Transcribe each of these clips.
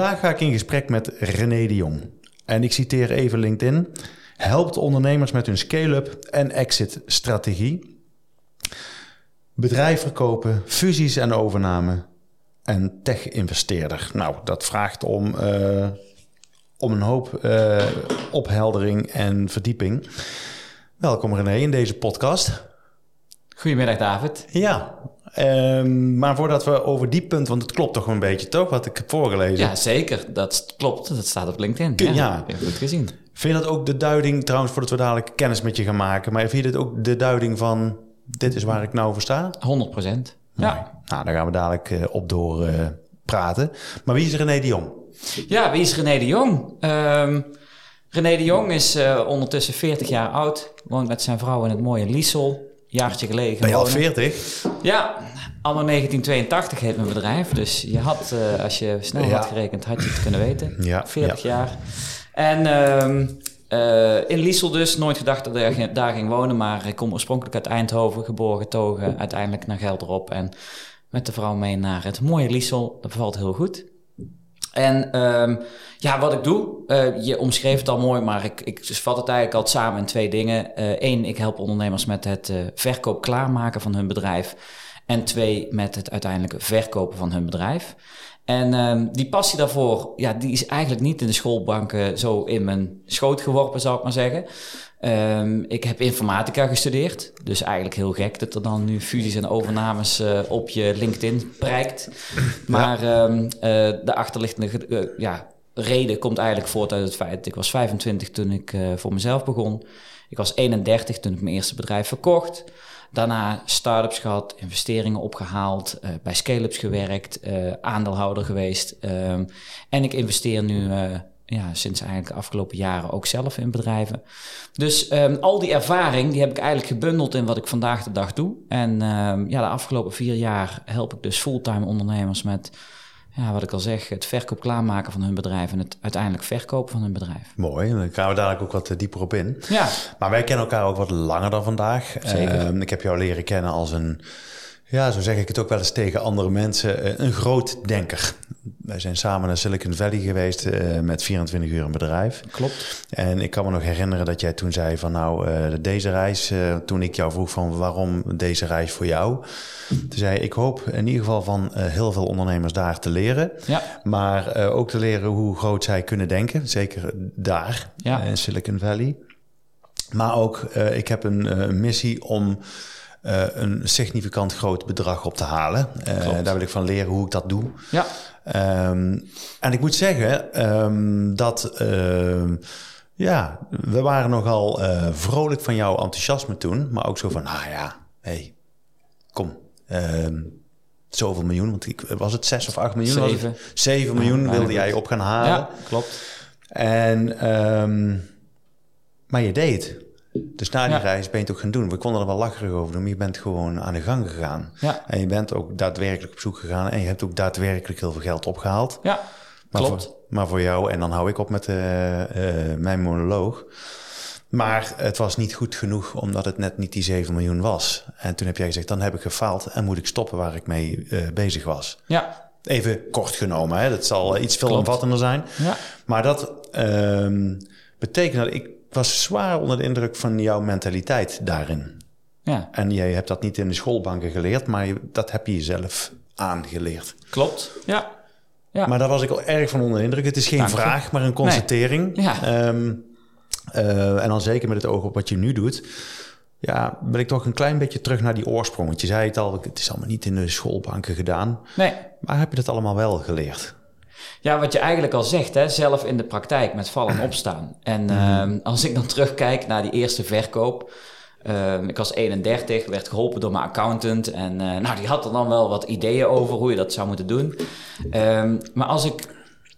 Vandaag ga ik in gesprek met René de Jong. En ik citeer even LinkedIn. Helpt ondernemers met hun scale-up en exit strategie. Bedrijf verkopen, fusies en overname. En tech-investeerder. Nou, dat vraagt om, uh, om een hoop uh, opheldering en verdieping. Welkom René in deze podcast. Goedemiddag David. Ja, Um, maar voordat we over die punt, want het klopt toch een beetje, toch? Wat ik heb voorgelezen. Ja, zeker. Dat klopt. Dat staat op LinkedIn. Ja, ja. Heb goed gezien. Vind je dat ook de duiding, trouwens, voordat we dadelijk kennis met je gaan maken, maar vind je dit ook de duiding van dit is waar ik nou voor sta? 100 procent. Ja. Nou, daar gaan we dadelijk uh, op door uh, praten. Maar wie is René de Jong? Ja, wie is René de Jong? Um, René de Jong is uh, ondertussen 40 jaar oud, woont met zijn vrouw in het mooie Liesel jaartje geleden. Ben je al 40? Ja, anno 1982 heet mijn bedrijf. Dus je had, uh, als je snel ja. had gerekend, had je het kunnen weten. Ja, 40 ja. jaar. En uh, uh, in Liesel dus, nooit gedacht dat ik daar ging wonen. Maar ik kom oorspronkelijk uit Eindhoven, geboren, getogen. Uiteindelijk naar Gelderop en met de vrouw mee naar het mooie Liesel. Dat bevalt heel goed. En um, ja, wat ik doe, uh, je omschreef het al mooi, maar ik, ik vat het eigenlijk altijd samen in twee dingen. Eén, uh, ik help ondernemers met het uh, verkoop klaarmaken van hun bedrijf. En twee, met het uiteindelijke verkopen van hun bedrijf. En um, die passie daarvoor, ja, die is eigenlijk niet in de schoolbanken zo in mijn schoot geworpen, zou ik maar zeggen. Um, ik heb informatica gestudeerd. Dus eigenlijk heel gek dat er dan nu fusies en overnames uh, op je LinkedIn prijkt. Maar ja. um, uh, de achterliggende uh, ja, reden komt eigenlijk voort uit het feit... ik was 25 toen ik voor mezelf begon. Ik was 31 toen ik mijn eerste bedrijf verkocht. Daarna start-ups gehad, investeringen opgehaald, uh, bij scale-ups gewerkt, uh, aandeelhouder geweest. Um, en ik investeer nu uh, ja, sinds eigenlijk de afgelopen jaren ook zelf in bedrijven. Dus um, al die ervaring die heb ik eigenlijk gebundeld in wat ik vandaag de dag doe. En um, ja, de afgelopen vier jaar help ik dus fulltime ondernemers met ja, wat ik al zeg, het verkoop klaarmaken van hun bedrijf en het uiteindelijk verkopen van hun bedrijf. Mooi, dan gaan we dadelijk ook wat dieper op in. Ja. Maar wij kennen elkaar ook wat langer dan vandaag. Zeker. Uh, ik heb jou leren kennen als een, ja, zo zeg ik het ook wel eens tegen andere mensen, een groot denker. Wij zijn samen naar Silicon Valley geweest uh, met 24 uur een bedrijf. Klopt. En ik kan me nog herinneren dat jij toen zei van nou, uh, deze reis, uh, toen ik jou vroeg van waarom deze reis voor jou? Toen zei ik hoop in ieder geval van heel veel ondernemers daar te leren. Ja. Maar ook te leren hoe groot zij kunnen denken. Zeker daar ja. in Silicon Valley. Maar ook, ik heb een missie om... Uh, een significant groot bedrag op te halen. Uh, daar wil ik van leren hoe ik dat doe. Ja. Um, en ik moet zeggen um, dat uh, ja, we waren nogal uh, vrolijk van jouw enthousiasme toen, maar ook zo van, ah ja, hey, kom, um, zoveel miljoen, want ik, was het 6 of 8 miljoen? Zeven. 7 miljoen ja, wilde jij op gaan halen. Ja, klopt. En, maar je deed dus na die ja. reis ben je het ook gaan doen. We konden er wel lacherig over doen, maar je bent gewoon aan de gang gegaan. Ja. En je bent ook daadwerkelijk op zoek gegaan en je hebt ook daadwerkelijk heel veel geld opgehaald. Ja, maar klopt. Voor, maar voor jou, en dan hou ik op met uh, uh, mijn monoloog. Maar het was niet goed genoeg omdat het net niet die 7 miljoen was. En toen heb jij gezegd, dan heb ik gefaald en moet ik stoppen waar ik mee uh, bezig was. Ja. Even kort genomen, hè? dat zal iets veel omvattender zijn. Ja. Maar dat betekent dat ik was zwaar onder de indruk van jouw mentaliteit daarin. Ja. En jij hebt dat niet in de schoolbanken geleerd, maar je, dat heb je jezelf aangeleerd. Klopt, ja. ja. Maar daar was ik al erg van onder de indruk. Het is geen Dank vraag, je. maar een constatering. Nee. Ja. Um, uh, en dan zeker met het oog op wat je nu doet. Ja, ben ik toch een klein beetje terug naar die oorsprong. Want je zei het al, het is allemaal niet in de schoolbanken gedaan. Nee. Maar heb je dat allemaal wel geleerd? Ja, wat je eigenlijk al zegt, hè, zelf in de praktijk met vallen en opstaan. En uh, als ik dan terugkijk naar die eerste verkoop, Ehm, ik was 31, werd geholpen door mijn accountant. En nou, die had er dan wel wat ideeën over hoe je dat zou moeten doen. Ehm, maar als ik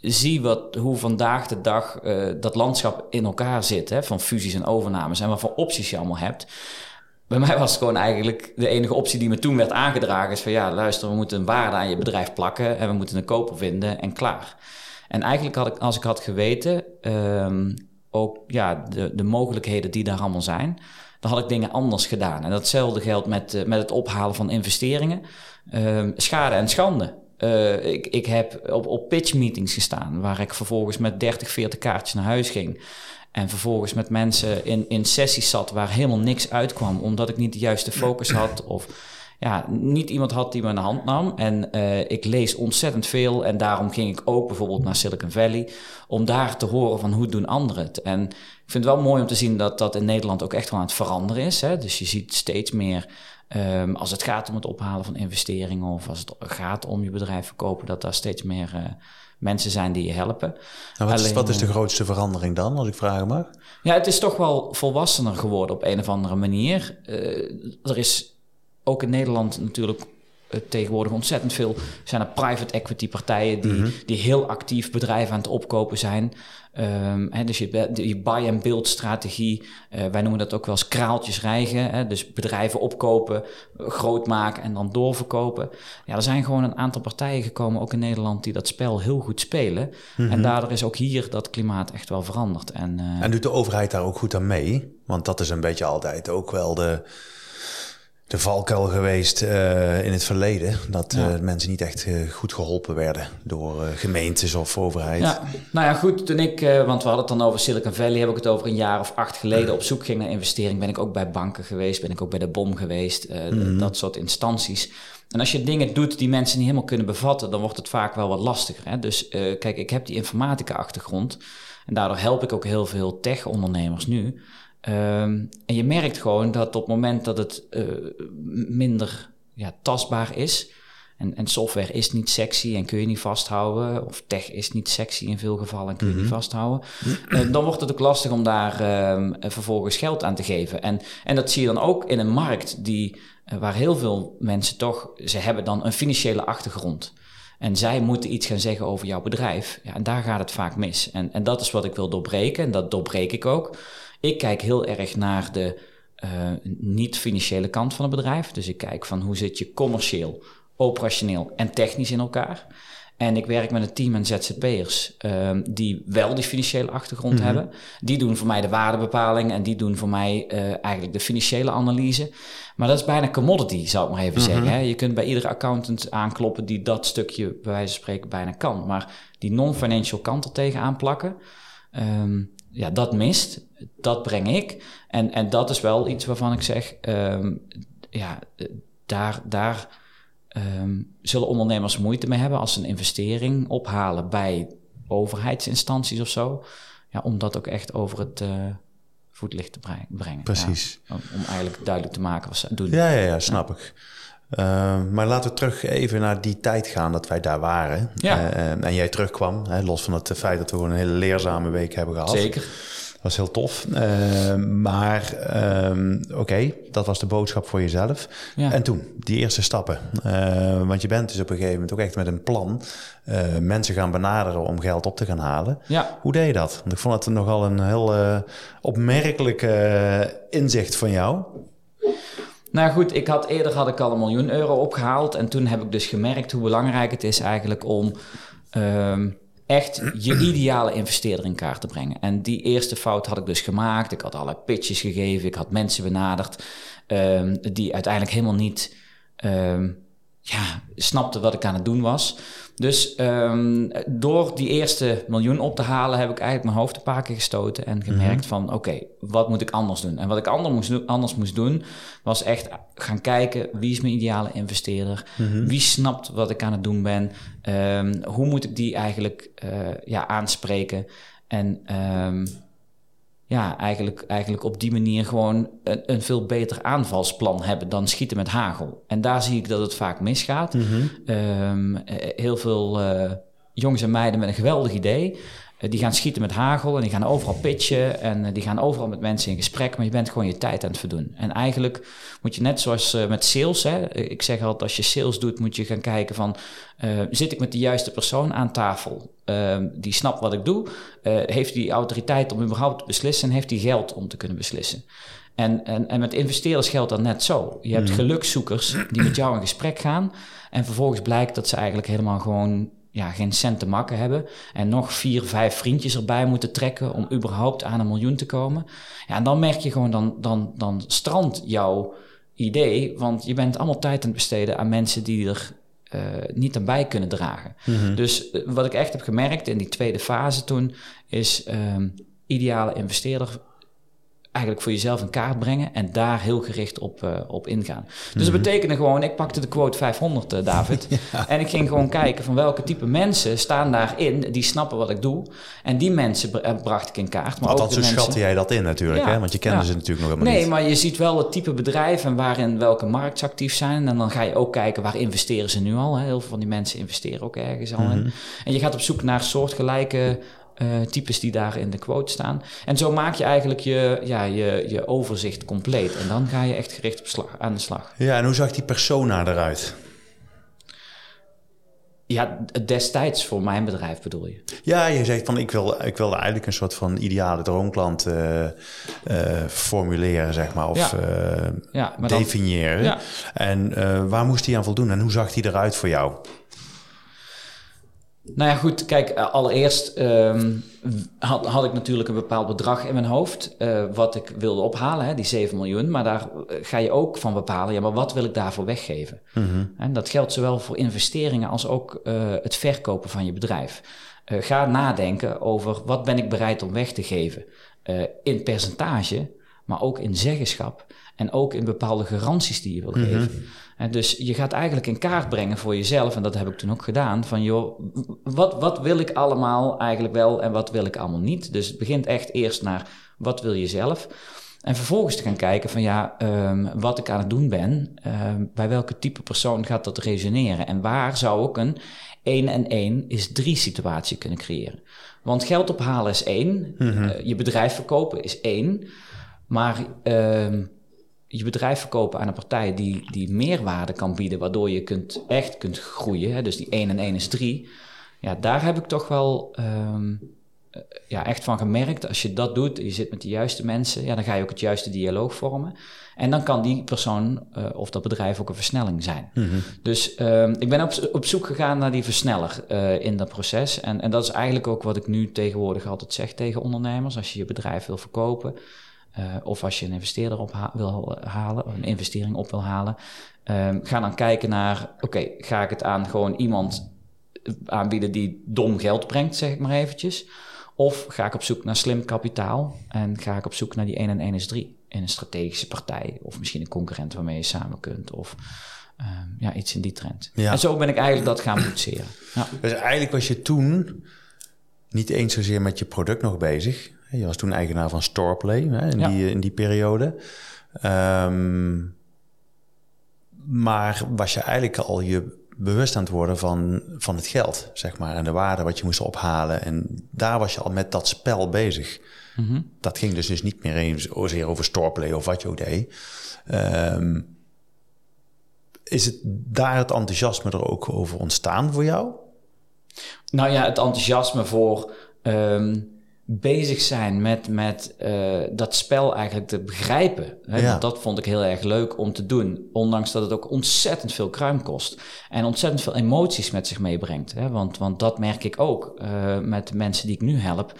zie wat, hoe vandaag de dag dat landschap in elkaar zit, hè, van fusies en overnames en wat voor opties je allemaal hebt. Bij mij was het gewoon eigenlijk de enige optie die me toen werd aangedragen: is van ja, luister, we moeten een waarde aan je bedrijf plakken en we moeten een koper vinden en klaar. En eigenlijk had ik, als ik had geweten, um, ook ja, de, de mogelijkheden die daar allemaal zijn, dan had ik dingen anders gedaan. En datzelfde geldt met, uh, met het ophalen van investeringen. Um, schade en schande. Uh, ik, ik heb op, op pitch meetings gestaan, waar ik vervolgens met 30, 40 kaartjes naar huis ging. En vervolgens met mensen in, in sessies zat waar helemaal niks uitkwam, omdat ik niet de juiste focus had of ja, niet iemand had die me de hand nam. En uh, ik lees ontzettend veel en daarom ging ik ook bijvoorbeeld naar Silicon Valley om daar te horen van hoe doen anderen het. En ik vind het wel mooi om te zien dat dat in Nederland ook echt wel aan het veranderen is. Hè? Dus je ziet steeds meer um, als het gaat om het ophalen van investeringen of als het gaat om je bedrijf verkopen, dat daar steeds meer uh, mensen zijn die je helpen. Wat, is, wat, is, de grootste verandering dan, als ik vragen mag? Ja, het is toch wel volwassener geworden op een of andere manier. Uh, er is ook in Nederland natuurlijk tegenwoordig ontzettend veel zijn er private equity partijen die, mm -hmm. die heel actief bedrijven aan het opkopen zijn. Um, hè, dus je, je buy and build strategie, uh, wij noemen dat ook wel eens kraaltjes rijgen. Hè, dus bedrijven opkopen, groot maken en dan doorverkopen. Ja, er zijn gewoon een aantal partijen gekomen, ook in Nederland, die dat spel heel goed spelen. Mm -hmm. En daardoor is ook hier dat klimaat echt wel veranderd. En, uh, en doet de overheid daar ook goed aan mee? Want dat is een beetje altijd ook wel de de valkuil geweest uh, in het verleden. Dat ja. uh, mensen niet echt uh, goed geholpen werden door gemeentes of overheid. Ja, nou ja, goed. Toen ik, want we hadden het dan over Silicon Valley, heb ik het over een jaar of acht geleden op zoek ging naar investering. Ben ik ook bij banken geweest, ben ik ook bij de BOM geweest, mm -hmm. dat soort instanties. En als je dingen doet die mensen niet helemaal kunnen bevatten, dan wordt het vaak wel wat lastiger. Hè? Dus kijk, ik heb die informatica-achtergrond. En daardoor help ik ook heel veel tech-ondernemers nu. Um, en je merkt gewoon dat op het moment dat het uh, minder ja, tastbaar is, en, en, software is niet sexy en kun je niet vasthouden, of tech is niet sexy in veel gevallen en kun je mm -hmm. niet vasthouden, uh, dan wordt het ook lastig om daar uh, vervolgens geld aan te geven. En, en dat zie je dan ook in een markt die, waar heel veel mensen toch, ze hebben dan een financiële achtergrond. En zij moeten iets gaan zeggen over jouw bedrijf. Ja, en daar gaat het vaak mis. En, en dat is wat ik wil doorbreken. En dat doorbreek ik ook. Ik kijk heel erg naar de uh, niet-financiële kant van het bedrijf. Dus ik kijk van hoe zit je commercieel, operationeel en technisch in elkaar. En ik werk met een team aan ZZP'ers um, die wel die financiële achtergrond mm-hmm. hebben. Die doen voor mij de waardebepaling en die doen voor mij uh, eigenlijk de financiële analyse. Maar dat is bijna commodity, zou ik maar even mm-hmm. zeggen. Hè? Je kunt bij iedere accountant aankloppen die dat stukje, bij wijze van spreken, bijna kan. Maar die non-financial kant er tegenaan plakken, um, ja, dat mist. Dat breng ik. En, en dat is wel iets waarvan ik zeg, um, ja, daar, daar um, zullen ondernemers moeite mee hebben als ze een investering ophalen bij overheidsinstanties of zo. Ja, om dat ook echt over het uh, voetlicht te brengen. Precies. Ja, om, om, eigenlijk duidelijk te maken wat ze doen. Ja, ja, ja snap ja. ik. Uh, maar laten we terug even naar die tijd gaan dat wij daar waren. Ja. Uh, en jij terugkwam, hè, los van het feit dat we gewoon een hele leerzame week hebben gehad. Zeker. Dat was heel tof. Uh, maar um, oké, okay, dat was de boodschap voor jezelf. Ja. En toen, die eerste stappen. want je bent dus op een gegeven moment ook echt met een plan mensen gaan benaderen om geld op te gaan halen. Ja. Hoe deed je dat? Want ik vond het nogal een heel opmerkelijk inzicht van jou. Nou goed, ik had, eerder had ik al een miljoen euro opgehaald. En toen heb ik dus gemerkt hoe belangrijk het is eigenlijk om um, echt je ideale investeerder in kaart te brengen. En die eerste fout had ik dus gemaakt. Ik had allerlei pitches gegeven. Ik had mensen benaderd um, die uiteindelijk helemaal niet um, ja, snapten wat ik aan het doen was. Dus um, door die eerste miljoen op te halen, heb ik eigenlijk mijn hoofd een paar keer gestoten en gemerkt mm -hmm. van oké, okay, wat moet ik anders doen? En wat ik anders moest, doen, anders moest doen, was echt gaan kijken wie is mijn ideale investeerder? Mm -hmm. Wie snapt wat ik aan het doen ben? Um, hoe moet ik die eigenlijk uh, ja, aanspreken? En um, ja, eigenlijk, eigenlijk op die manier gewoon een, een, veel beter aanvalsplan hebben dan schieten met hagel. En daar zie ik dat het vaak misgaat. Mm -hmm. um, heel veel uh, jongens en meiden met een geweldig idee. Die gaan schieten met hagel en die gaan overal pitchen en die gaan overal met mensen in gesprek, maar je bent gewoon je tijd aan het verdoen. En eigenlijk moet je net zoals met sales, hè, ik zeg altijd als je sales doet, moet je gaan kijken van, zit ik met de juiste persoon aan tafel? Ehm, die snapt wat ik doe, heeft die autoriteit om überhaupt te beslissen en heeft die geld om te kunnen beslissen? En, en, en met investeerders geldt dat net zo. Je hebt mhm. gelukszoekers die met jou in gesprek gaan. En vervolgens blijkt dat ze eigenlijk helemaal gewoon ja, geen cent te makken hebben. En nog vier, vijf vriendjes erbij moeten trekken om überhaupt aan een miljoen te komen. Ja, en dan merk je gewoon, dan, dan, dan strandt jouw idee. Want je bent allemaal tijd aan het besteden aan mensen die er uh, niet aan bij kunnen dragen. Mhm. Dus eh, wat ik echt heb gemerkt in die tweede fase toen, is um, ideale investeerder eigenlijk voor jezelf een kaart brengen en daar heel gericht op, uh, op ingaan. Dus dat mhm. betekende gewoon, ik pakte de quote 500, uh, David, en ik ging gewoon kijken van welke type mensen staan daarin die snappen wat ik doe. En die mensen eh, bracht ik in kaart. Maar Althans, zo schatte jij dat in natuurlijk, hè? want je kende ze natuurlijk nog helemaal nee, niet. Nee, maar je ziet wel het type bedrijf en waarin welke markt ze actief zijn. En dan ga je ook kijken waar investeren ze nu al. Hè? Heel veel van die mensen investeren ook ergens al in. Mhm. En je gaat op zoek naar soortgelijke uh, types die daar in de quote staan. En zo maak je eigenlijk je, ja, je, je overzicht compleet. En dan ga je echt gericht op slag, aan de slag. Ja, en hoe zag die persona eruit? Ja, destijds voor mijn bedrijf bedoel je? Ja, je zegt van ik wil, ik wil eigenlijk een soort van ideale droomklant uh, uh, formuleren, zeg maar, of ja. ja, definiëren. ja. En waar moest hij aan voldoen en hoe zag hij eruit voor jou? Nou ja, goed. Kijk, eh, allereerst um, had, had ik natuurlijk een bepaald bedrag in mijn hoofd. Uh, wat ik wilde ophalen, hè, die 7 miljoen. Maar daar eh, ga je ook van bepalen, ja, maar wat wil ik daarvoor weggeven? Mm En dat geldt zowel voor investeringen als ook uh, het verkopen van je bedrijf. Uh, ga nadenken over wat ben ik bereid om weg te geven. in percentage, maar ook in zeggenschap. En ook in bepaalde garanties die je wil mm geven. En dus je gaat eigenlijk in kaart brengen voor jezelf, en dat heb ik toen ook gedaan, van joh, wat, wat wil ik allemaal eigenlijk wel en wat wil ik allemaal niet? Dus het begint echt eerst naar wat wil je zelf? En vervolgens te gaan kijken van ja, um, wat ik aan het doen ben, um, bij welke type persoon gaat dat resoneren? En waar zou ik een 1 en 1 is 3 situatie kunnen creëren? Want geld ophalen is één, mm je bedrijf verkopen is één, maar... Um, je bedrijf verkopen aan een partij die, die meerwaarde kan bieden, waardoor je kunt, echt kunt groeien. Hè? Dus die 1 en 1 is 3. Ja, daar heb ik toch wel um, ja, echt van gemerkt. Als je dat doet, je zit met de juiste mensen, ja, dan ga je ook het juiste dialoog vormen. En dan kan die persoon uh, of dat bedrijf ook een versnelling zijn. Mm -hmm. Dus um, ik ben op, op zoek gegaan naar die versneller uh, in dat proces. En, en dat is eigenlijk ook wat ik nu tegenwoordig altijd zeg tegen ondernemers. Als je je bedrijf wil verkopen, uh, of als je een investeerder op wil halen, een investering op wil halen, um, ga dan kijken naar, oké, ga ik het aan gewoon iemand aanbieden die dom geld brengt, zeg ik maar eventjes. Of ga ik op zoek naar slim kapitaal en ga ik op zoek naar die 1 en 1 is 3 in een strategische partij of misschien een concurrent waarmee je samen kunt of um, ja, iets in die trend. Ja. En zo ben ik eigenlijk dat gaan boetseren. Ja. Dus eigenlijk was je toen niet eens zozeer met je product nog bezig, je was toen eigenaar van Storeplay hè, in, die, in die periode. Um, maar was je eigenlijk al je bewust aan het worden van, van het geld, zeg maar, en de waarde wat je moest ophalen. En daar was je al met dat spel bezig. Mm -hmm. Dat ging dus, dus niet meer eens zozeer over Storeplay of wat je ook deed. Um, is het daar het enthousiasme er ook over ontstaan voor jou? Nou ja, het enthousiasme voor um, bezig zijn met, met uh, dat spel eigenlijk te begrijpen. Hè? Ja. Dat vond ik heel erg leuk om te doen. Ondanks dat het ook ontzettend veel kruim kost. En ontzettend veel emoties met zich meebrengt. Hè? Want, want dat merk ik ook uh, met de mensen die ik nu help.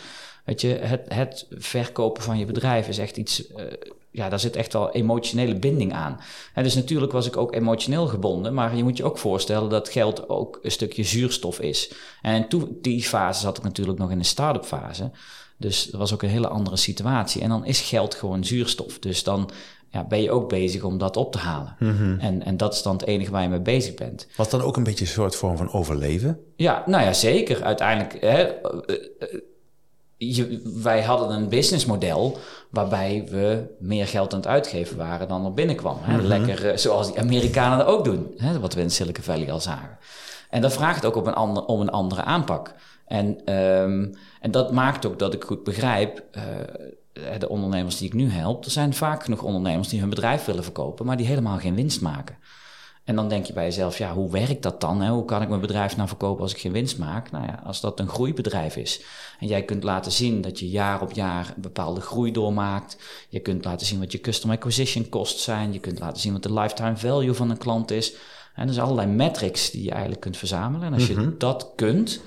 Weet je, het, het verkopen van je bedrijf is echt iets... Uh, ja, daar zit echt wel emotionele binding aan. En dus natuurlijk was ik ook emotioneel gebonden, maar je moet je ook voorstellen dat geld ook een stukje zuurstof is. En in die fase zat ik natuurlijk nog in de start-up fase. Dus dat was ook een hele andere situatie. En dan is geld gewoon zuurstof. Dus dan ja, ben je ook bezig om dat op te halen. Mm-hmm. en, en dat is dan het enige waar je mee bezig bent. Was dan ook een beetje een soort vorm van overleven? Ja, nou ja, zeker. Uiteindelijk, hè, eh, eh, je, wij hadden een businessmodel waarbij we meer geld aan het uitgeven waren dan er binnenkwam. Hè? Mm-hmm. Lekker uh, zoals die Amerikanen dat ook doen, hè? wat we in Silicon Valley al zagen. En dat vraagt ook op een ander, om een andere aanpak. En, ehm, en dat maakt ook dat ik goed begrijp, uh, de ondernemers die ik nu help, er zijn vaak genoeg ondernemers die hun bedrijf willen verkopen, maar die helemaal geen winst maken. En dan denk je bij jezelf, ja, hoe werkt dat dan? Hè? Hoe kan ik mijn bedrijf nou verkopen als ik geen winst maak? Nou ja, als dat een groeibedrijf is en jij kunt laten zien dat je jaar op jaar een bepaalde groei doormaakt. Je kunt laten zien wat je customer acquisition costs zijn. Je kunt laten zien wat de lifetime value van een klant is. En er zijn allerlei metrics die je eigenlijk kunt verzamelen. En als je mhm. dat kunt,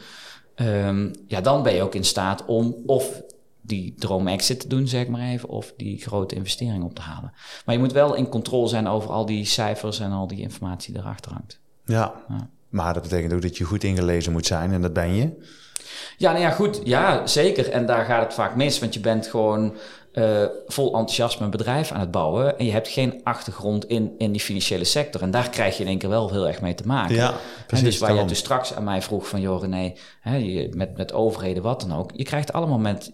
um, ja, dan ben je ook in staat om of die droom exit te doen, zeg maar even, of die grote investering op te halen. Maar je moet wel in controle zijn over al die cijfers en al die informatie die erachter hangt. Ja, ja. maar dat betekent ook dat je goed ingelezen moet zijn en dat ben je. Ja, nou ja, goed. Ja, zeker. En daar gaat het vaak mis, want je bent gewoon uh, vol enthousiasme een bedrijf aan het bouwen. En je hebt geen achtergrond in, in die financiële sector. En daar krijg je in één keer wel heel erg mee te maken. Ja, precies. En dus waar je dus straks aan mij vroeg van... joh René, hè, met, met overheden, wat dan ook. Je krijgt allemaal met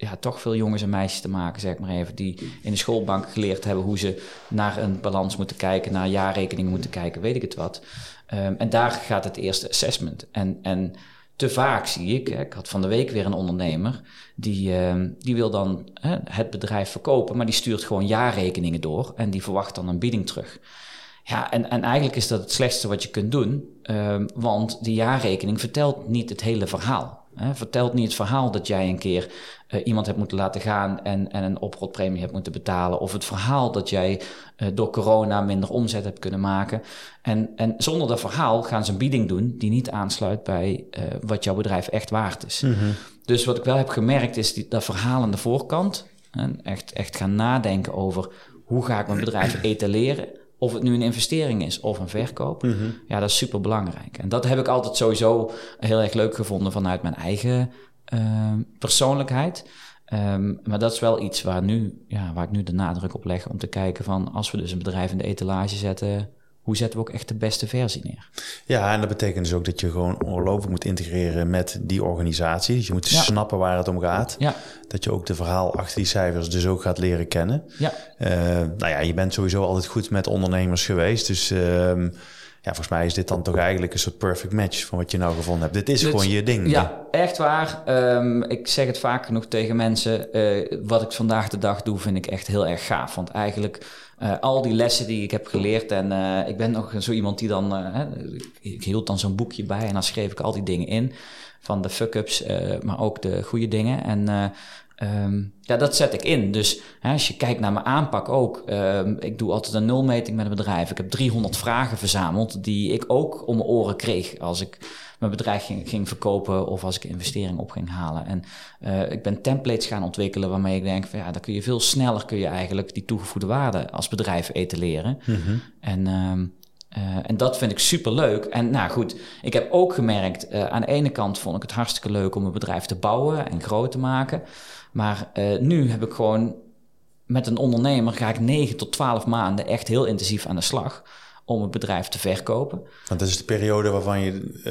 ja, toch veel jongens en meisjes te maken, zeg maar even, die in de schoolbank geleerd hebben hoe ze naar een balans moeten kijken, naar jaarrekeningen moeten kijken, weet ik het wat. Um, en daar gaat het eerste assessment. En, en te vaak zie ik, ik had van de week weer een ondernemer, die, uh, die wil dan hè, het bedrijf verkopen, maar die stuurt gewoon jaarrekeningen door en die verwacht dan een bieding terug. Ja, en, en eigenlijk is dat het slechtste wat je kunt doen, uh, want die jaarrekening vertelt niet het hele verhaal. Hè? Vertelt niet het verhaal dat jij een keer uh, iemand hebt moeten laten gaan en, en een oprotpremie hebt moeten betalen. Of het verhaal dat jij uh, door corona minder omzet hebt kunnen maken. En, en zonder dat verhaal gaan ze een bieding doen die niet aansluit bij uh, wat jouw bedrijf echt waard is. Mm -hmm. Dus wat ik wel heb gemerkt is die, dat verhaal aan de voorkant. En echt, echt gaan nadenken over hoe ga ik mijn bedrijf etaleren. Of het nu een investering is of een verkoop. Mm -hmm. Ja, dat is super belangrijk. En dat heb ik altijd sowieso heel erg leuk gevonden vanuit mijn eigen uh, persoonlijkheid. Um, maar dat is wel iets waar, nu, ja, waar ik nu de nadruk op leg om te kijken van als we dus een bedrijf in de etalage zetten, hoe zetten we ook echt de beste versie neer? Ja, en dat betekent dus ook dat je gewoon ongelooflijk moet integreren met die organisatie. Dus je moet snappen waar het om gaat. Ja. Dat je ook de verhaal achter die cijfers dus ook gaat leren kennen. Ja. Uh, nou ja, je bent sowieso altijd goed met ondernemers geweest. Dus uh, ja, volgens mij is dit dan toch eigenlijk een soort perfect match van wat je nou gevonden hebt. Dit is gewoon je ding. Ja, echt waar. Um, ik zeg het vaak genoeg tegen mensen. Uh, wat ik vandaag de dag doe, vind ik echt heel erg gaaf. Want eigenlijk uh, al die lessen die ik heb geleerd. En uh, ik ben nog zo iemand die dan. ik hield dan zo'n boekje bij en dan schreef ik al die dingen in. Van de fuck-ups, maar ook de goede dingen. En Um, ja, dat zet ik in. Dus als je kijkt naar mijn aanpak ook. Um, ik doe altijd een nulmeting met een bedrijf. Ik heb 300 vragen verzameld die ik ook om mijn oren kreeg als ik mijn bedrijf ging, ging verkopen of als ik investering op ging halen. En uh, ik ben templates gaan ontwikkelen waarmee ik denk van ja, dan kun je veel sneller kun je eigenlijk die toegevoegde waarde als bedrijf etaleren. Mm -hmm. En um, uh, en dat vind ik super leuk. En nou goed, ik heb ook gemerkt, uh, aan de ene kant vond ik het hartstikke leuk om een bedrijf te bouwen en groot te maken. Maar uh, nu heb ik gewoon met een ondernemer ga ik 9 tot 12 maanden echt heel intensief aan de slag om het bedrijf te verkopen. Want dat is de periode waarvan je uh,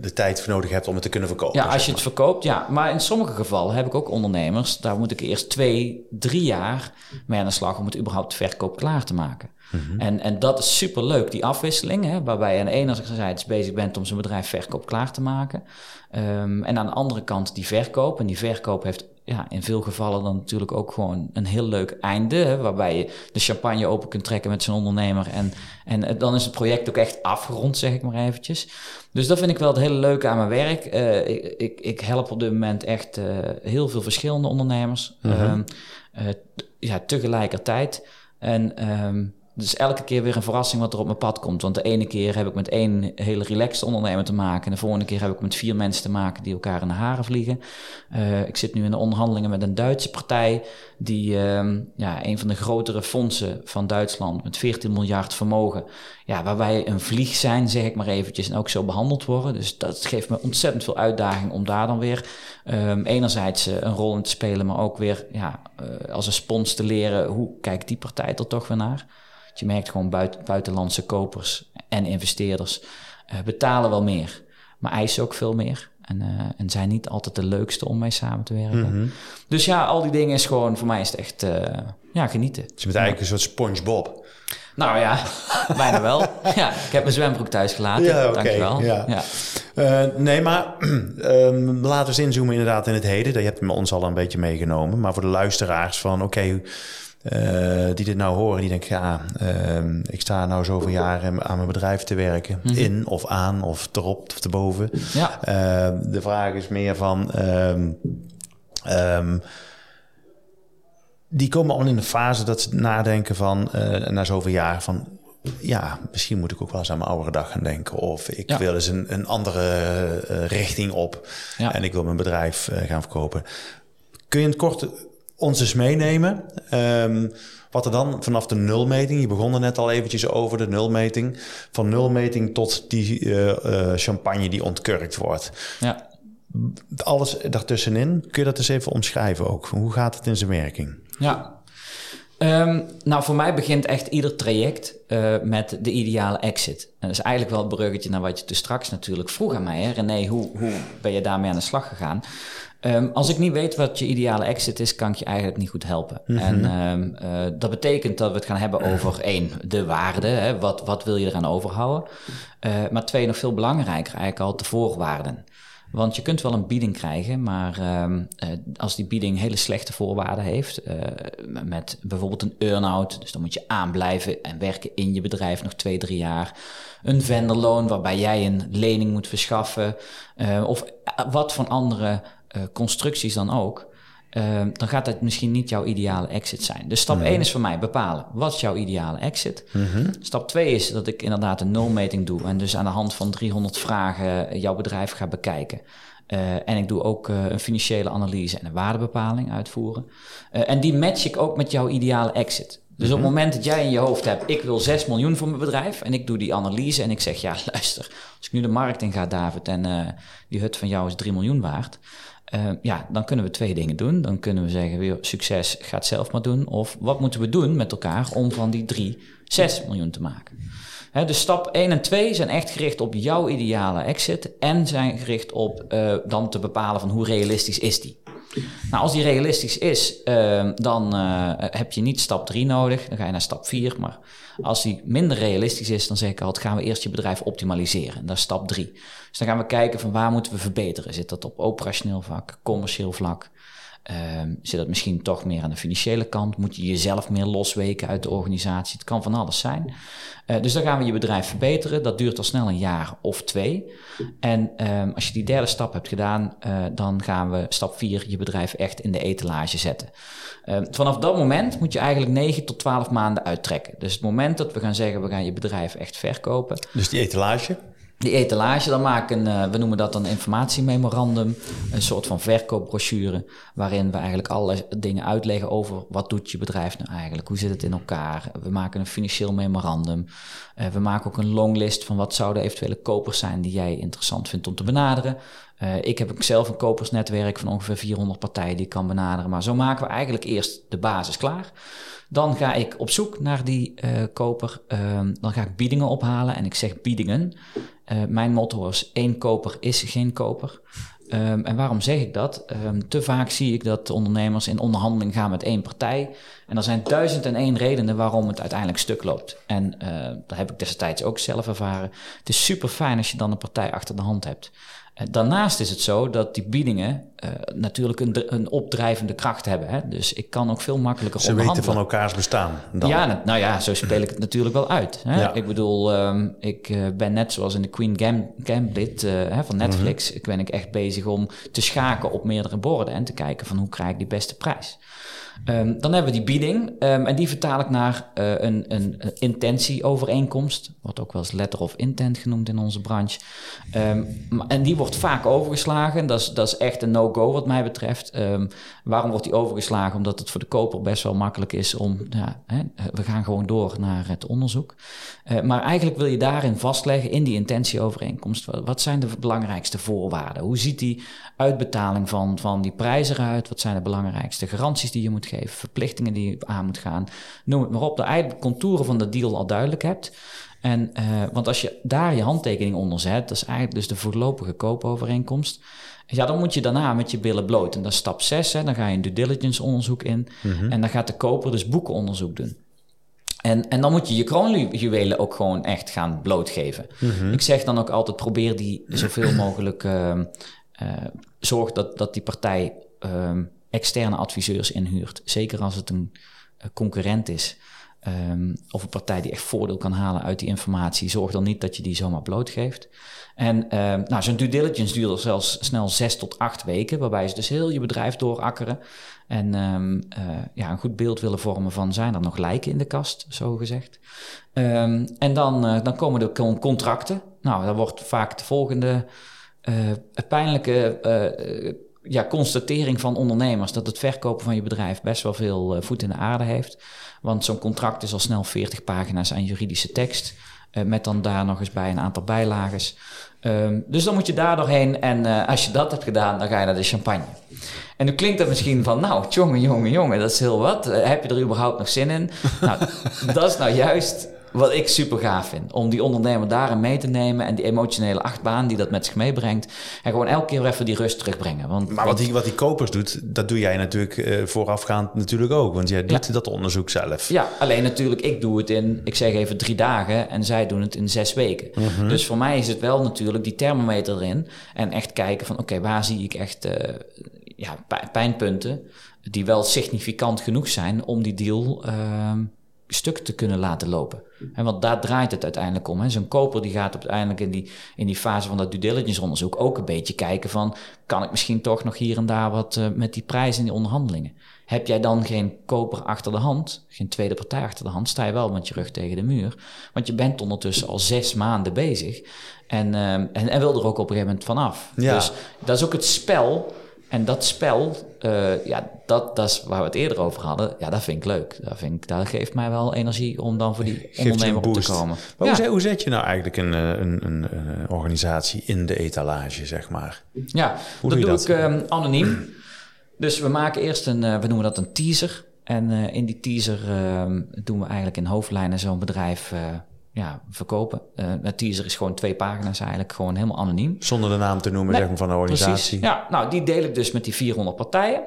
de tijd voor nodig hebt om het te kunnen verkopen. Ja, als je het verkoopt, ja. Maar in sommige gevallen heb ik ook ondernemers, daar moet ik eerst twee, drie jaar mee aan de slag om het überhaupt verkoop klaar te maken. Mm -hmm. en, en dat is super leuk, die afwisseling, hè, waarbij je aan de ene zijde bezig bent om zijn bedrijf verkoop klaar te maken. Um, en aan de andere kant die verkoop. En die verkoop heeft ja, in veel gevallen dan natuurlijk ook gewoon een heel leuk einde. Hè, waarbij je de champagne open kunt trekken met zo'n ondernemer. En, en dan is het project ook echt afgerond, zeg ik maar eventjes. Dus dat vind ik wel het hele leuke aan mijn werk. Uh, ik, ik, ik, help op dit moment echt uh, heel veel verschillende ondernemers. Mm -hmm. uh, ja, tegelijkertijd. En um, dus elke keer weer een verrassing wat er op mijn pad komt. Want de ene keer heb ik met één hele relaxed ondernemer te maken. En de volgende keer heb ik met vier mensen te maken die elkaar in de haren vliegen. Uh, ik zit nu in de onderhandelingen met een Duitse partij. Die uh, ja, een van de grotere fondsen van Duitsland met 14 miljard vermogen. Ja, waar wij een vlieg zijn, zeg ik maar eventjes. En ook zo behandeld worden. Dus dat geeft me ontzettend veel uitdaging om daar dan weer um, enerzijds uh, een rol in te spelen. Maar ook weer ja, uh, als een spons te leren hoe kijkt die partij er toch weer naar je merkt gewoon buiten, buitenlandse kopers en investeerders uh, betalen wel meer, maar eisen ook veel meer. En, uh, en zijn niet altijd de leukste om mee samen te werken. Mm -hmm. Dus ja, al die dingen is gewoon, voor mij is het echt uh, ja, genieten. Dus je bent eigenlijk een soort SpongeBob. Nou ja, bijna wel. Ja, ik heb mijn zwembroek thuis gelaten. Ja, okay, Dankjewel. Ja. ja. Uh, nee, maar uh, laten we eens inzoomen inderdaad in het heden. Dat je hebt ons al een beetje meegenomen. Maar voor de luisteraars van, oké, okay, die dit nou horen, die denken, ja, ehm, ik sta nou zoveel jaren aan mijn bedrijf te werken. Mm -hmm. In of aan of erop of erboven. Ja. Ehm, de vraag is meer van... Um, die komen al in de fase dat ze nadenken van, uh, na zoveel jaar, van ja, misschien moet ik ook wel eens aan mijn oudere dag gaan denken. Of ik wil eens een, een andere uh, richting op ja. en ik wil mijn bedrijf uh, gaan verkopen. Kun je in het kort ons eens meenemen? Um, wat er dan vanaf de nulmeting, je begon er net al eventjes over de nulmeting, van nulmeting tot die champagne die ontkurkt wordt. Ja alles daartussenin. Kun je dat eens even omschrijven ook? Hoe gaat het in zijn werking? Ja. Um, nou, voor mij begint echt ieder traject uh, met de ideale exit. En dat is eigenlijk wel het bruggetje naar wat je dus straks natuurlijk vroeg aan mij. Hè? René, hoe, hoe ben je daarmee aan de slag gegaan? Um, als ik niet weet wat je ideale exit is, kan ik je eigenlijk niet goed helpen. Mm -hmm. En um, uh, dat betekent dat we het gaan hebben over één, de waarde. Hè? Wat, wat wil je eraan overhouden? Uh, maar twee, nog veel belangrijker eigenlijk al de voorwaarden. Want je kunt wel een bieding krijgen, maar uh, als die bieding hele slechte voorwaarden heeft, uh, met bijvoorbeeld een earn-out, dus dan moet je aanblijven en werken in je bedrijf nog twee, drie jaar. Een vendorloon waarbij jij een lening moet verschaffen, uh, of wat van andere constructies dan ook. Uh, dan gaat het misschien niet jouw ideale exit zijn. Dus stap mm 1 is voor mij bepalen wat is jouw ideale exit. Mm -hmm. Stap 2 is dat ik inderdaad een nulmeting doe en dus aan de hand van 300 vragen jouw bedrijf ga bekijken. Uh, en ik doe ook uh, een financiële analyse en een waardebepaling uitvoeren. en die match ik ook met jouw ideale exit. Dus op het mhm. moment dat jij in je hoofd hebt, ik wil 6 miljoen voor mijn bedrijf en ik doe die analyse en ik zeg, ja luister, als ik nu de markt in ga, David, en die hut van jou is 3 miljoen waard, uh, ja, dan kunnen we twee dingen doen. Dan kunnen we zeggen, weer succes, ga het zelf maar doen. Of wat moeten we doen met elkaar om van die 3 6 miljoen te maken? He, dus stap 1 en 2 zijn echt gericht op jouw ideale exit en zijn gericht op uh, dan te bepalen van hoe realistisch is die. Nou, als die realistisch is, uh, dan uh, heb je niet stap 3 nodig. Dan ga je naar stap 4. Maar als die minder realistisch is, dan zeg ik altijd, gaan we eerst je bedrijf optimaliseren. Dat is stap 3. Dus dan gaan we kijken van waar moeten we verbeteren. Zit dat op operationeel vlak, commercieel vlak? Um, zit dat misschien toch meer aan de financiële kant? Moet je jezelf meer losweken uit de organisatie? Het kan van alles zijn. Uh, dus dan gaan we je bedrijf verbeteren. Dat duurt al snel een jaar of twee. En um, als je die derde stap hebt gedaan, uh, dan gaan we stap vier je bedrijf echt in de etalage zetten. Uh, vanaf dat moment moet je eigenlijk 9 tot 12 maanden uittrekken. Dus het moment dat we gaan zeggen, we gaan je bedrijf echt verkopen. Dus die etalage? Die etalage, dan maken uh, we noemen dat dan informatiememorandum, een soort van verkoopbrochure, waarin we eigenlijk alle dingen uitleggen over wat doet je bedrijf nou eigenlijk, hoe zit het in elkaar. We maken een financieel memorandum. Uh, we maken ook een longlist van wat zouden eventuele kopers zijn die jij interessant vindt om te benaderen. Uh, ik heb zelf een kopersnetwerk van ongeveer 400 partijen die ik kan benaderen, maar zo maken we eigenlijk eerst de basis klaar. Dan ga ik op zoek naar die uh, koper. Uh, dan ga ik biedingen ophalen. En ik zeg biedingen. Uh, mijn motto is: één koper is geen koper. Um, en waarom zeg ik dat? Um, te vaak zie ik dat ondernemers in onderhandeling gaan met één partij. En er zijn duizend en één redenen waarom het uiteindelijk stuk loopt. En dat heb ik destijds ook zelf ervaren. Het is super fijn als je dan een partij achter de hand hebt. Eh, daarnaast is het zo dat die biedingen uh, natuurlijk een, een, opdrijvende kracht hebben. Hè? Dus ik kan ook veel makkelijker Ze weten van elkaars bestaan. Dan. Ja, nou ja, zo speel ik het natuurlijk wel uit. Hè? Ja. Ik bedoel, um, ik uh, ben net zoals in de Queen Gam Gambit uh, hè, van Netflix... Mm -hmm. ben ik echt bezig om te schaken op meerdere borden... en te kijken van hoe krijg ik die beste prijs. Um, dan hebben we die bieding um, en die vertaal ik naar uh, een, een, intentieovereenkomst, wordt ook wel eens letter of intent genoemd in onze branche. Um, en die wordt vaak overgeslagen, dat is, dat is echt een no-go wat mij betreft. waarom wordt die overgeslagen? Omdat het voor de koper best wel makkelijk is om, ja, hè, we gaan gewoon door naar het onderzoek. Uh, maar eigenlijk wil je daarin vastleggen, in die intentieovereenkomst, wat, wat zijn de belangrijkste voorwaarden? Hoe ziet die uitbetaling van, van die prijzen eruit? Wat zijn de belangrijkste garanties die je moet geven, verplichtingen die je aan moet gaan. Noem het maar op, de eigenlijk contouren van de deal al duidelijk hebt. En, uh, want als je daar je handtekening onder zet, dat is eigenlijk dus de voorlopige koopovereenkomst. Ja, dan moet je daarna met je billen bloot. En dat is stap 6, hè, dan ga je een due diligence onderzoek in. Mm -hmm. En dan gaat de koper dus boekenonderzoek doen. En, en dan moet je je kroonjuwelen ook gewoon echt gaan blootgeven. Mhm. Ik zeg dan ook altijd, probeer die zoveel mogelijk... Uh, zorg dat, dat die partij ehm, externe adviseurs inhuurt. Zeker als het een concurrent is. Um, of een partij die echt voordeel kan halen uit die informatie. Zorg dan niet dat je die zomaar blootgeeft. En uh, nou, zo'n due diligence duurt zelfs snel zes tot acht weken, waarbij ze dus heel je bedrijf doorakkeren. En um, uh, ja, een goed beeld willen vormen van zijn er nog lijken in de kast, zo gezegd. En dan, uh, dan komen de contracten. Nou, dan wordt vaak de volgende uh, pijnlijke ja, constatering van ondernemers dat het verkopen van je bedrijf best wel veel voet in de aarde heeft. Want zo'n contract is al snel 40 pagina's aan juridische tekst. Uh, met dan daar nog eens bij een aantal bijlages. Um, dus dan moet je daar doorheen. En uh, als je dat hebt gedaan, dan ga je naar de champagne. En nu klinkt dat misschien van, nou, jongen, jongen, jongen, dat is heel wat. Heb je er überhaupt nog zin in? nou, dat is nou juist wat ik super gaaf vind. Om die ondernemer daarin mee te nemen en die emotionele achtbaan die dat met zich meebrengt. En gewoon elke keer weer even die rust terugbrengen. Want, maar wat die, wat die kopers doet, dat doe jij natuurlijk uh, voorafgaand natuurlijk ook. Want jij doet dat onderzoek zelf. Ja, alleen natuurlijk, ik doe het in, ik zeg even drie dagen en zij doen het in zes weken. Mhm. Dus voor mij is het wel natuurlijk die thermometer erin. En echt kijken van oké, waar zie ik echt uh, ja, pijnpunten die wel significant genoeg zijn om die deal uh, stuk te kunnen laten lopen. En want daar draait het uiteindelijk om. Zo'n koper die gaat uiteindelijk in die, in die fase van dat due diligence onderzoek ook een beetje kijken van... kan ik misschien toch nog hier en daar wat uh, met die prijzen in die onderhandelingen? Heb jij dan geen koper achter de hand, geen tweede partij achter de hand... sta je wel met je rug tegen de muur. Want je bent ondertussen al zes maanden bezig... en, uh, en, en wil er ook op een gegeven moment vanaf. Ja. Dus dat is ook het spel en dat spel, uh, ja, dat, dat is waar we het eerder over hadden. Ja, dat vind ik leuk. Dat, vind ik, dat geeft mij wel energie om dan voor die ondernemer op te komen. Maar hoe, hoe, zet je nou eigenlijk een, eh, een, een, een, organisatie in de etalage, zeg maar? Ja, hoe dat doe, dat? ik um, anoniem. Dus we maken eerst een, uh, we noemen dat een teaser. En uh, in die teaser uh, doen we eigenlijk in hoofdlijnen zo'n bedrijf ja, verkopen. Uh, het teaser is gewoon twee pagina's eigenlijk, gewoon helemaal anoniem. Zonder de naam te noemen zeg maar, van de organisatie. Precies. Ja, nou, die deel ik dus met die 400 partijen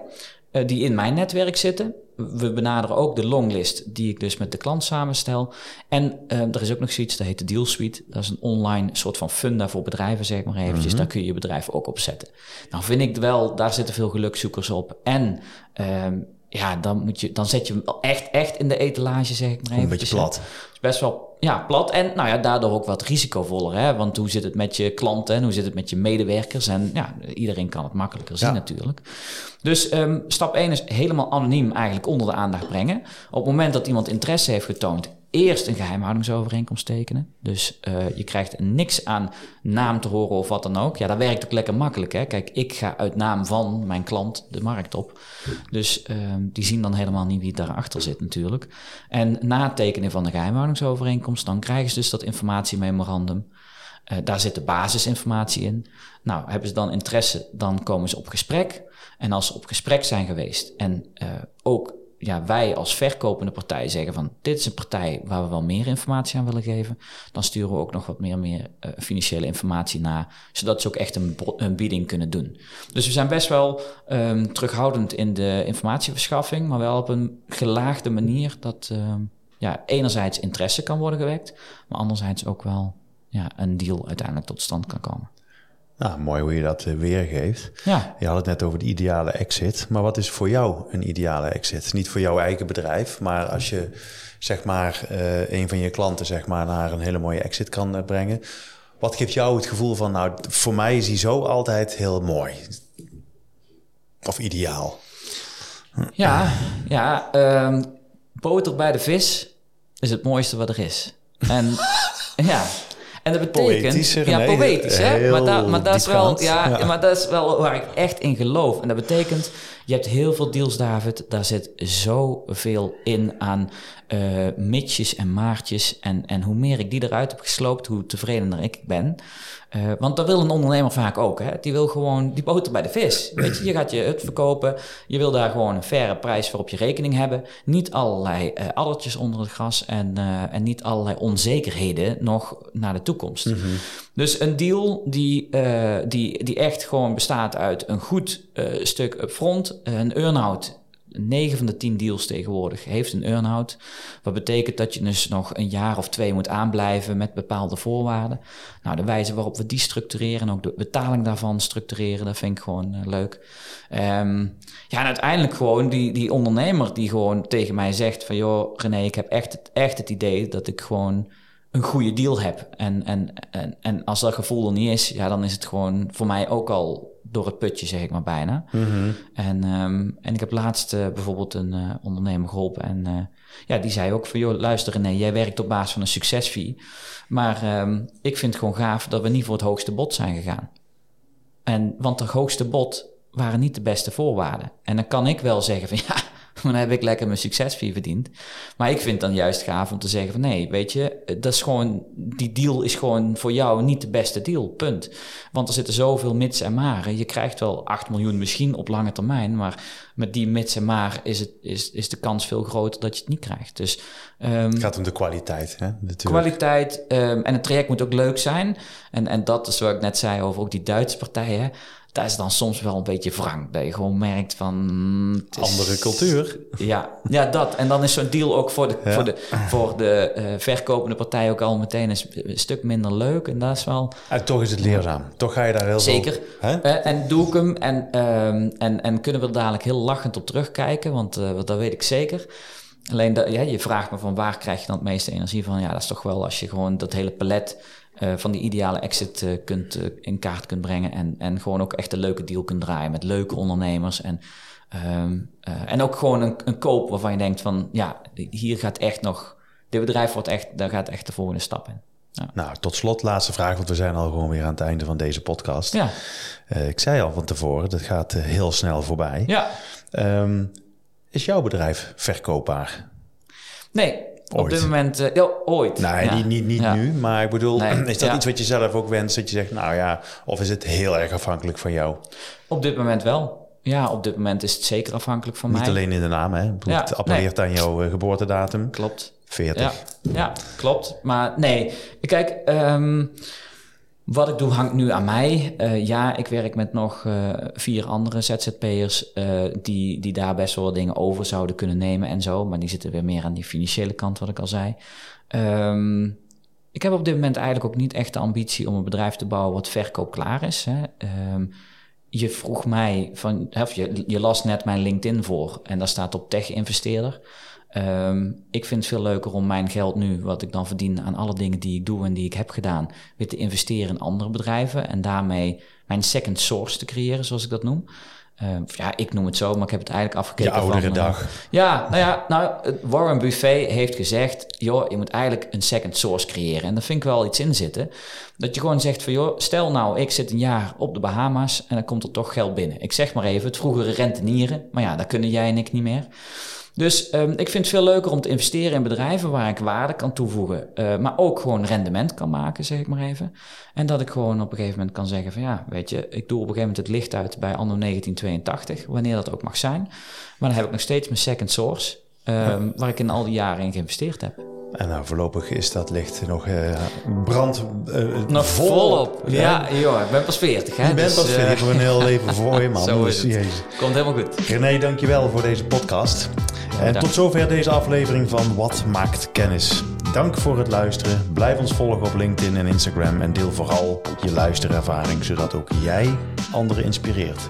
uh, die in mijn netwerk zitten. We benaderen ook de longlist die ik dus met de klant samenstel. En uh, er is ook nog zoiets, dat heet de Deal Suite. Dat is een online soort van funda voor bedrijven, zeg maar eventjes. Mm -hmm. Daar kun je je bedrijf ook op zetten. Nou vind ik wel, daar zitten veel gelukzoekers op. En ehm, ja, dan, moet je, dan zet je hem echt, echt in de etalage, zeg ik maar even. Een beetje plat. is best wel ja, plat en nou ja, daardoor ook wat risicovoller. Hè? Want hoe zit het met je klanten en hoe zit het met je medewerkers? En ja, iedereen kan het makkelijker zien natuurlijk. Dus um, stap 1 is helemaal anoniem eigenlijk onder de aandacht brengen. Op het moment dat iemand interesse heeft getoond eerst een geheimhoudingsovereenkomst tekenen. Dus uh, je krijgt niks aan naam te horen of wat dan ook. Ja, dat werkt ook lekker makkelijk. Hè? Kijk, ik ga uit naam van mijn klant de markt op. Dus uh, die zien dan helemaal niet wie daarachter zit natuurlijk. En na het tekenen van de geheimhoudingsovereenkomst... dan krijgen ze dus dat informatiememorandum. Uh, daar zit de basisinformatie in. Nou, hebben ze dan interesse, dan komen ze op gesprek. En als ze op gesprek zijn geweest en ook ja, wij als verkopende partij zeggen van dit is een partij waar we wel meer informatie aan willen geven, dan sturen we ook nog wat meer, meer uh, financiële informatie naar, zodat ze ook echt een, een bieding kunnen doen. Dus we zijn best wel um, terughoudend in de informatieverschaffing, maar wel op een gelaagde manier dat um, ja, enerzijds interesse kan worden gewekt, maar anderzijds ook wel ja, een deal uiteindelijk tot stand kan komen. Nou, mooi hoe je dat eh, weergeeft. Ja. Je had het net over de ideale exit. Maar wat is voor jou een ideale exit? Niet voor jouw eigen bedrijf, maar als je zeg maar uh, een van je klanten zeg maar naar een hele mooie exit kan uh, brengen. Wat geeft jou het gevoel van, nou, voor mij is hij zo altijd heel mooi? Of ideaal? Ja, ja um, boter bij de vis is het mooiste wat er is. En ja, en dat betekent... ja, poëtisch, hè? Maar, da, maar dat is wel, ja, ja, maar dat is wel waar ik echt in geloof. En dat betekent, je hebt heel veel deals, David. Daar zit zoveel in aan uh, mitjes en maartjes. En, en hoe meer ik die eruit heb gesloopt, hoe tevredener ik ben. Uh, want dat wil een ondernemer vaak ook. Hè? Die wil gewoon die boter bij de vis. Weet je, je gaat je het verkopen. Je wil daar gewoon een faire prijs voor op je rekening hebben. Niet allerlei uh, addertjes onder het gras en, en niet allerlei onzekerheden nog naar de toekomst. Mm. Dus een deal die, die, die echt gewoon bestaat uit een goed stuk upfront, een earn-out 9 van de 10 deals tegenwoordig heeft een earn-out. Wat betekent dat je dus nog een jaar of twee moet aanblijven met bepaalde voorwaarden. Nou, de wijze waarop we die structureren en ook de betaling daarvan structureren, dat vind ik gewoon uh, leuk. Um, ja, en uiteindelijk gewoon die, die ondernemer die gewoon tegen mij zegt van... joh, René, ik heb echt echt het idee dat ik gewoon een goede deal heb. En, en, en, en als dat gevoel er niet is, ja, dan is het gewoon voor mij ook al door het putje, zeg ik maar bijna. Mhm. en, um, en ik heb laatst uh, bijvoorbeeld een uh, ondernemer geholpen. En uh, ja, die zei ook van, joh, luister René, jij werkt op basis van een succesfee. Maar um, ik vind het gewoon gaaf dat we niet voor het hoogste bod zijn gegaan. En, want het hoogste bod waren niet de beste voorwaarden. En dan kan ik wel zeggen van, ja, dan heb ik lekker mijn succesfee verdiend. Maar ik vind dan juist gaaf om te zeggen van nee, weet je, dat is gewoon, die deal is gewoon voor jou niet de beste deal, punt. Want er zitten zoveel mits en maren. Je krijgt wel 8 miljoen misschien op lange termijn, maar met die mits en maar is, het, is, is de kans veel groter dat je het niet krijgt. Dus, um, het gaat om de kwaliteit. Hè? Kwaliteit um, en het traject moet ook leuk zijn. En, en dat is wat ik net zei over ook die Duitse partijen dat is dan soms wel een beetje wrang. Dat je gewoon merkt van... Mm, Andere cultuur. Ja, ja, dat. En dan is zo'n deal ook voor de, voor de, voor de uh, verkopende partij ook al meteen een, stuk minder leuk. En dat is wel... En toch is het leerzaam. Toch ga je daar heel Zeker. Veel, uh, en doe ik hem. En, um, en, en kunnen we er dadelijk heel lachend op terugkijken. Want uh, dat weet ik zeker. Alleen, dat, ja, je vraagt me van waar krijg je dan het meeste energie van? Ja, dat is toch wel als je gewoon dat hele palet uh, van die ideale exit uh, kunt, uh, in kaart kunt brengen. En, en gewoon ook echt een leuke deal kunt draaien met leuke ondernemers. En, um, en ook gewoon een, een koop waarvan je denkt van ja, hier gaat echt nog, dit bedrijf wordt echt, daar gaat echt de volgende stap in. Ja. Nou, tot slot, laatste vraag, want we zijn al gewoon weer aan het einde van deze podcast. Ja. ik zei al van tevoren, dat gaat heel snel voorbij. Ja. Um, is jouw bedrijf verkoopbaar? Nee, Ooit. Op dit moment, uh, ja, ooit. Nee, ja. niet, niet, niet ja. nu, maar ik bedoel, nee. is dat ja. iets wat je zelf ook wenst? Dat je zegt, nou ja, of is het heel erg afhankelijk van jou? Op dit moment wel. Ja, op dit moment is het zeker afhankelijk van niet mij. Niet alleen in de naam, hè? Bedoel, het appelleert nee. aan jouw uh, geboortedatum. Klopt. 40. Ja, klopt. Maar nee, kijk, um, wat ik doe hangt nu aan mij. Uh, ja, ik werk met nog uh, vier andere ZZP'ers uh, die, die daar best wel dingen over zouden kunnen nemen en zo. Maar die zitten weer meer aan die financiële kant, wat ik al zei. Um, ik heb op dit moment eigenlijk ook niet echt de ambitie om een bedrijf te bouwen wat verkoop klaar is. Hè. Um, je vroeg mij van, of je, je las net mijn LinkedIn voor en daar staat op tech-investeerder. Um, ik vind het veel leuker om mijn geld nu, wat ik dan verdien aan alle dingen die ik doe en die ik heb gedaan, weer te investeren in andere bedrijven en daarmee mijn second source te creëren, zoals ik dat noem. Uh, ja, ik noem het zo, maar ik heb het eigenlijk afgekeken. Je oudere van, dag. Uh, ja, nou ja, nou, Warren Buffet heeft gezegd: joh, je moet eigenlijk een second source creëren. En daar vind ik wel iets in zitten. Dat je gewoon zegt: van joh, stel nou, ik zit een jaar op de Bahama's en dan komt er toch geld binnen. Ik zeg maar even, het vroegere rentenieren, maar ja, dat kunnen jij en ik niet meer. Dus um, ik vind het veel leuker om te investeren in bedrijven waar ik waarde kan toevoegen. Uh, maar ook gewoon rendement kan maken, zeg ik maar even. En dat ik gewoon op een gegeven moment kan zeggen van ja, weet je, ik doe op een gegeven moment het licht uit bij anno 1982, wanneer dat ook mag zijn. Maar dan heb ik nog steeds mijn second source, um, ja. waar ik in al die jaren in geïnvesteerd heb. En nou, voorlopig is dat licht nog uh, brand uh, nog volop. volop. Ja, ja, joh, ik ben pas 40. Hè? Je bent dus, pas 40, uh, je hebt een heel leven voor je, man. Zo is dus, het. Komt helemaal goed. René, dankjewel voor deze podcast. En tot zover deze aflevering van Wat maakt kennis. Dank voor het luisteren. Blijf ons volgen op LinkedIn en Instagram en deel vooral je luisterervaring, zodat ook jij anderen inspireert.